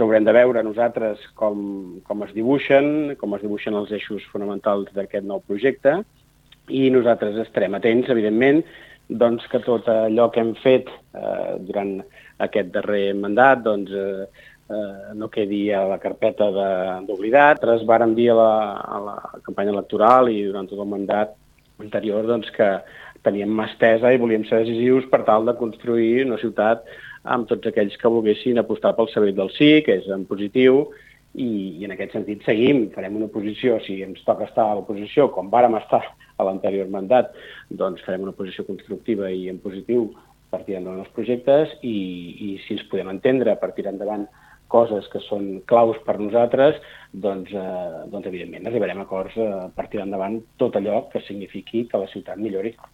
Haurem de veure nosaltres com, com es dibuixen, com es dibuixen els eixos fonamentals d'aquest nou projecte i nosaltres estarem atents, evidentment, doncs, que tot allò que hem fet eh, durant aquest darrer mandat doncs, eh, eh, no quedi a la carpeta d'oblidat. Nosaltres vàrem dir a la, a la campanya electoral i durant tot el mandat anterior doncs, que teníem mà estesa i volíem ser decisius per tal de construir una ciutat amb tots aquells que volguessin apostar pel servei del sí, que és en positiu, i, i en aquest sentit seguim, farem una posició, si ens toca estar a l'oposició, com vàrem estar a l'anterior mandat, doncs farem una posició constructiva i en positiu per tirar endavant els projectes i, i si ens podem entendre per tirar endavant coses que són claus per nosaltres, doncs, eh, doncs evidentment arribarem a acords eh, per tirar endavant tot allò que signifiqui que la ciutat millori.